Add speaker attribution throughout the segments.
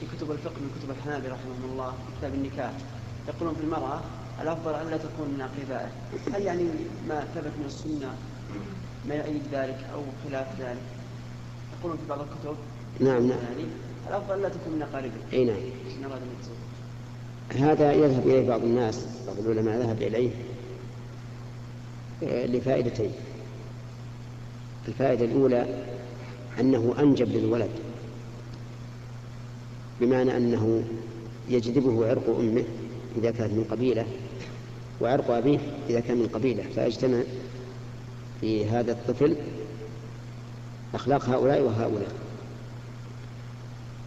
Speaker 1: في كتب الفقه من كتب الحنابلة رحمهم الله كتاب النكاح. يقولون في المرأة الأفضل ألا تكون من أقربائه هل يعني ما ثبت من السنة ما يؤيد ذلك أو خلاف ذلك؟ يقولون في بعض الكتب.
Speaker 2: نعم نعم.
Speaker 1: يعني الأفضل ألا تكون من أقاربه.
Speaker 2: أي نعم.
Speaker 1: يتزوج
Speaker 2: هذا يذهب إليه بعض الناس بعض العلماء ذهب إليه آه، لفائدتين. الفائدة الأولى أنه أنجب للولد. بمعنى أنه يجذبه عرق أمه إذا كانت من قبيلة وعرق أبيه إذا كان من قبيلة. فيجتمع في هذا الطفل أخلاق هؤلاء وهؤلاء.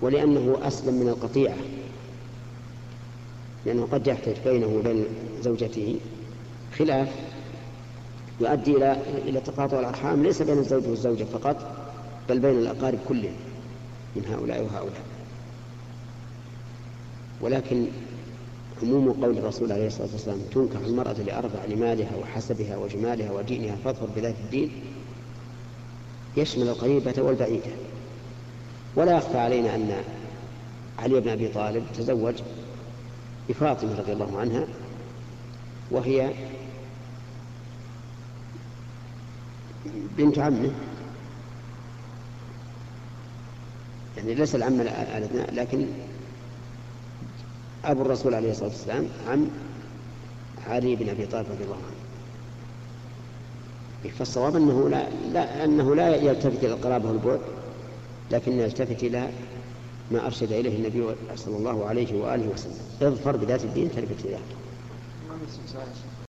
Speaker 2: ولأنه أسلم من القطيعة لأنه قد يحتاج بينه وبين زوجته خلاف يؤدي إلى إلى تقاطع الأرحام ليس بين الزوج والزوجة فقط بل بين الأقارب كلهم من هؤلاء وهؤلاء. ولكن عموم قول الرسول عليه الصلاة والسلام تنكح المرأة لأربع لمالها وحسبها وجمالها ودينها فاظفر بذات الدين يشمل القريبة والبعيدة ولا يخفى علينا أن علي بن أبي طالب تزوج بفاطمة رضي الله عنها وهي بنت عمه. يعني ليس العم الأدنى لكن أبو الرسول عليه الصلاة والسلام عم علي بن أبي طالب رضي الله عنه. فالصواب أنه لا, لا أنه لا يلتفت إلى القرابة والبعد لكن يلتفت إلى ما أرشد إليه النبي صلى الله عليه وآله وسلم. اظفر بذات الدين تربت
Speaker 1: ما